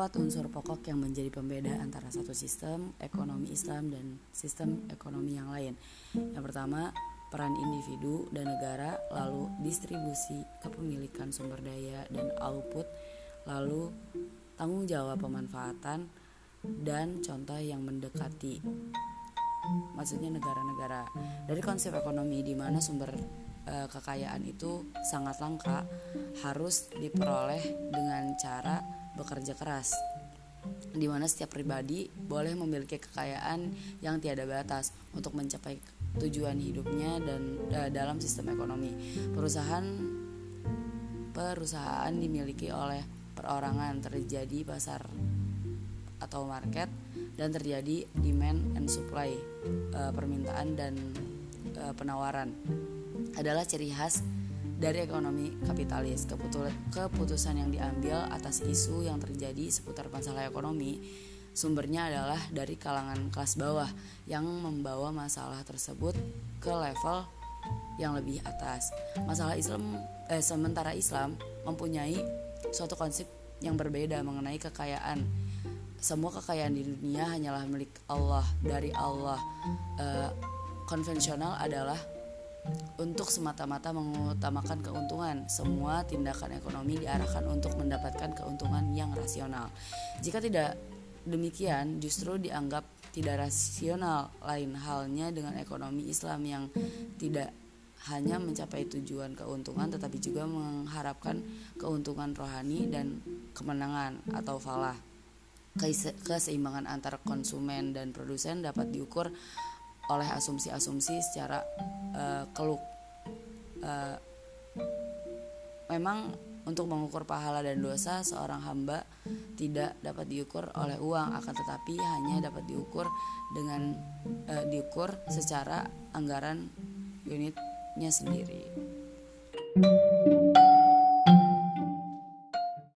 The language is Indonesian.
empat unsur pokok yang menjadi pembeda antara satu sistem ekonomi Islam dan sistem ekonomi yang lain. Yang pertama, peran individu dan negara, lalu distribusi kepemilikan sumber daya dan output, lalu tanggung jawab pemanfaatan dan contoh yang mendekati maksudnya negara-negara dari konsep ekonomi di mana sumber e, kekayaan itu sangat langka harus diperoleh dengan cara bekerja keras di mana setiap pribadi boleh memiliki kekayaan yang tiada batas untuk mencapai tujuan hidupnya dan e, dalam sistem ekonomi. Perusahaan perusahaan dimiliki oleh perorangan terjadi pasar atau market dan terjadi demand and supply e, permintaan dan e, penawaran. Adalah ciri khas dari ekonomi kapitalis. Keputusan yang diambil atas isu yang terjadi seputar masalah ekonomi sumbernya adalah dari kalangan kelas bawah yang membawa masalah tersebut ke level yang lebih atas. Masalah Islam eh, sementara Islam mempunyai suatu konsep yang berbeda mengenai kekayaan semua kekayaan di dunia hanyalah milik Allah dari Allah e, konvensional adalah untuk semata-mata mengutamakan keuntungan semua tindakan ekonomi diarahkan untuk mendapatkan keuntungan yang rasional. Jika tidak demikian justru dianggap tidak rasional. Lain halnya dengan ekonomi Islam yang tidak hanya mencapai tujuan keuntungan tetapi juga mengharapkan keuntungan rohani dan kemenangan atau falah. Keseimbangan antara konsumen dan produsen dapat diukur oleh asumsi-asumsi secara uh, keluk. Uh, memang untuk mengukur pahala dan dosa seorang hamba tidak dapat diukur oleh uang, akan tetapi hanya dapat diukur dengan uh, diukur secara anggaran unitnya sendiri. thank you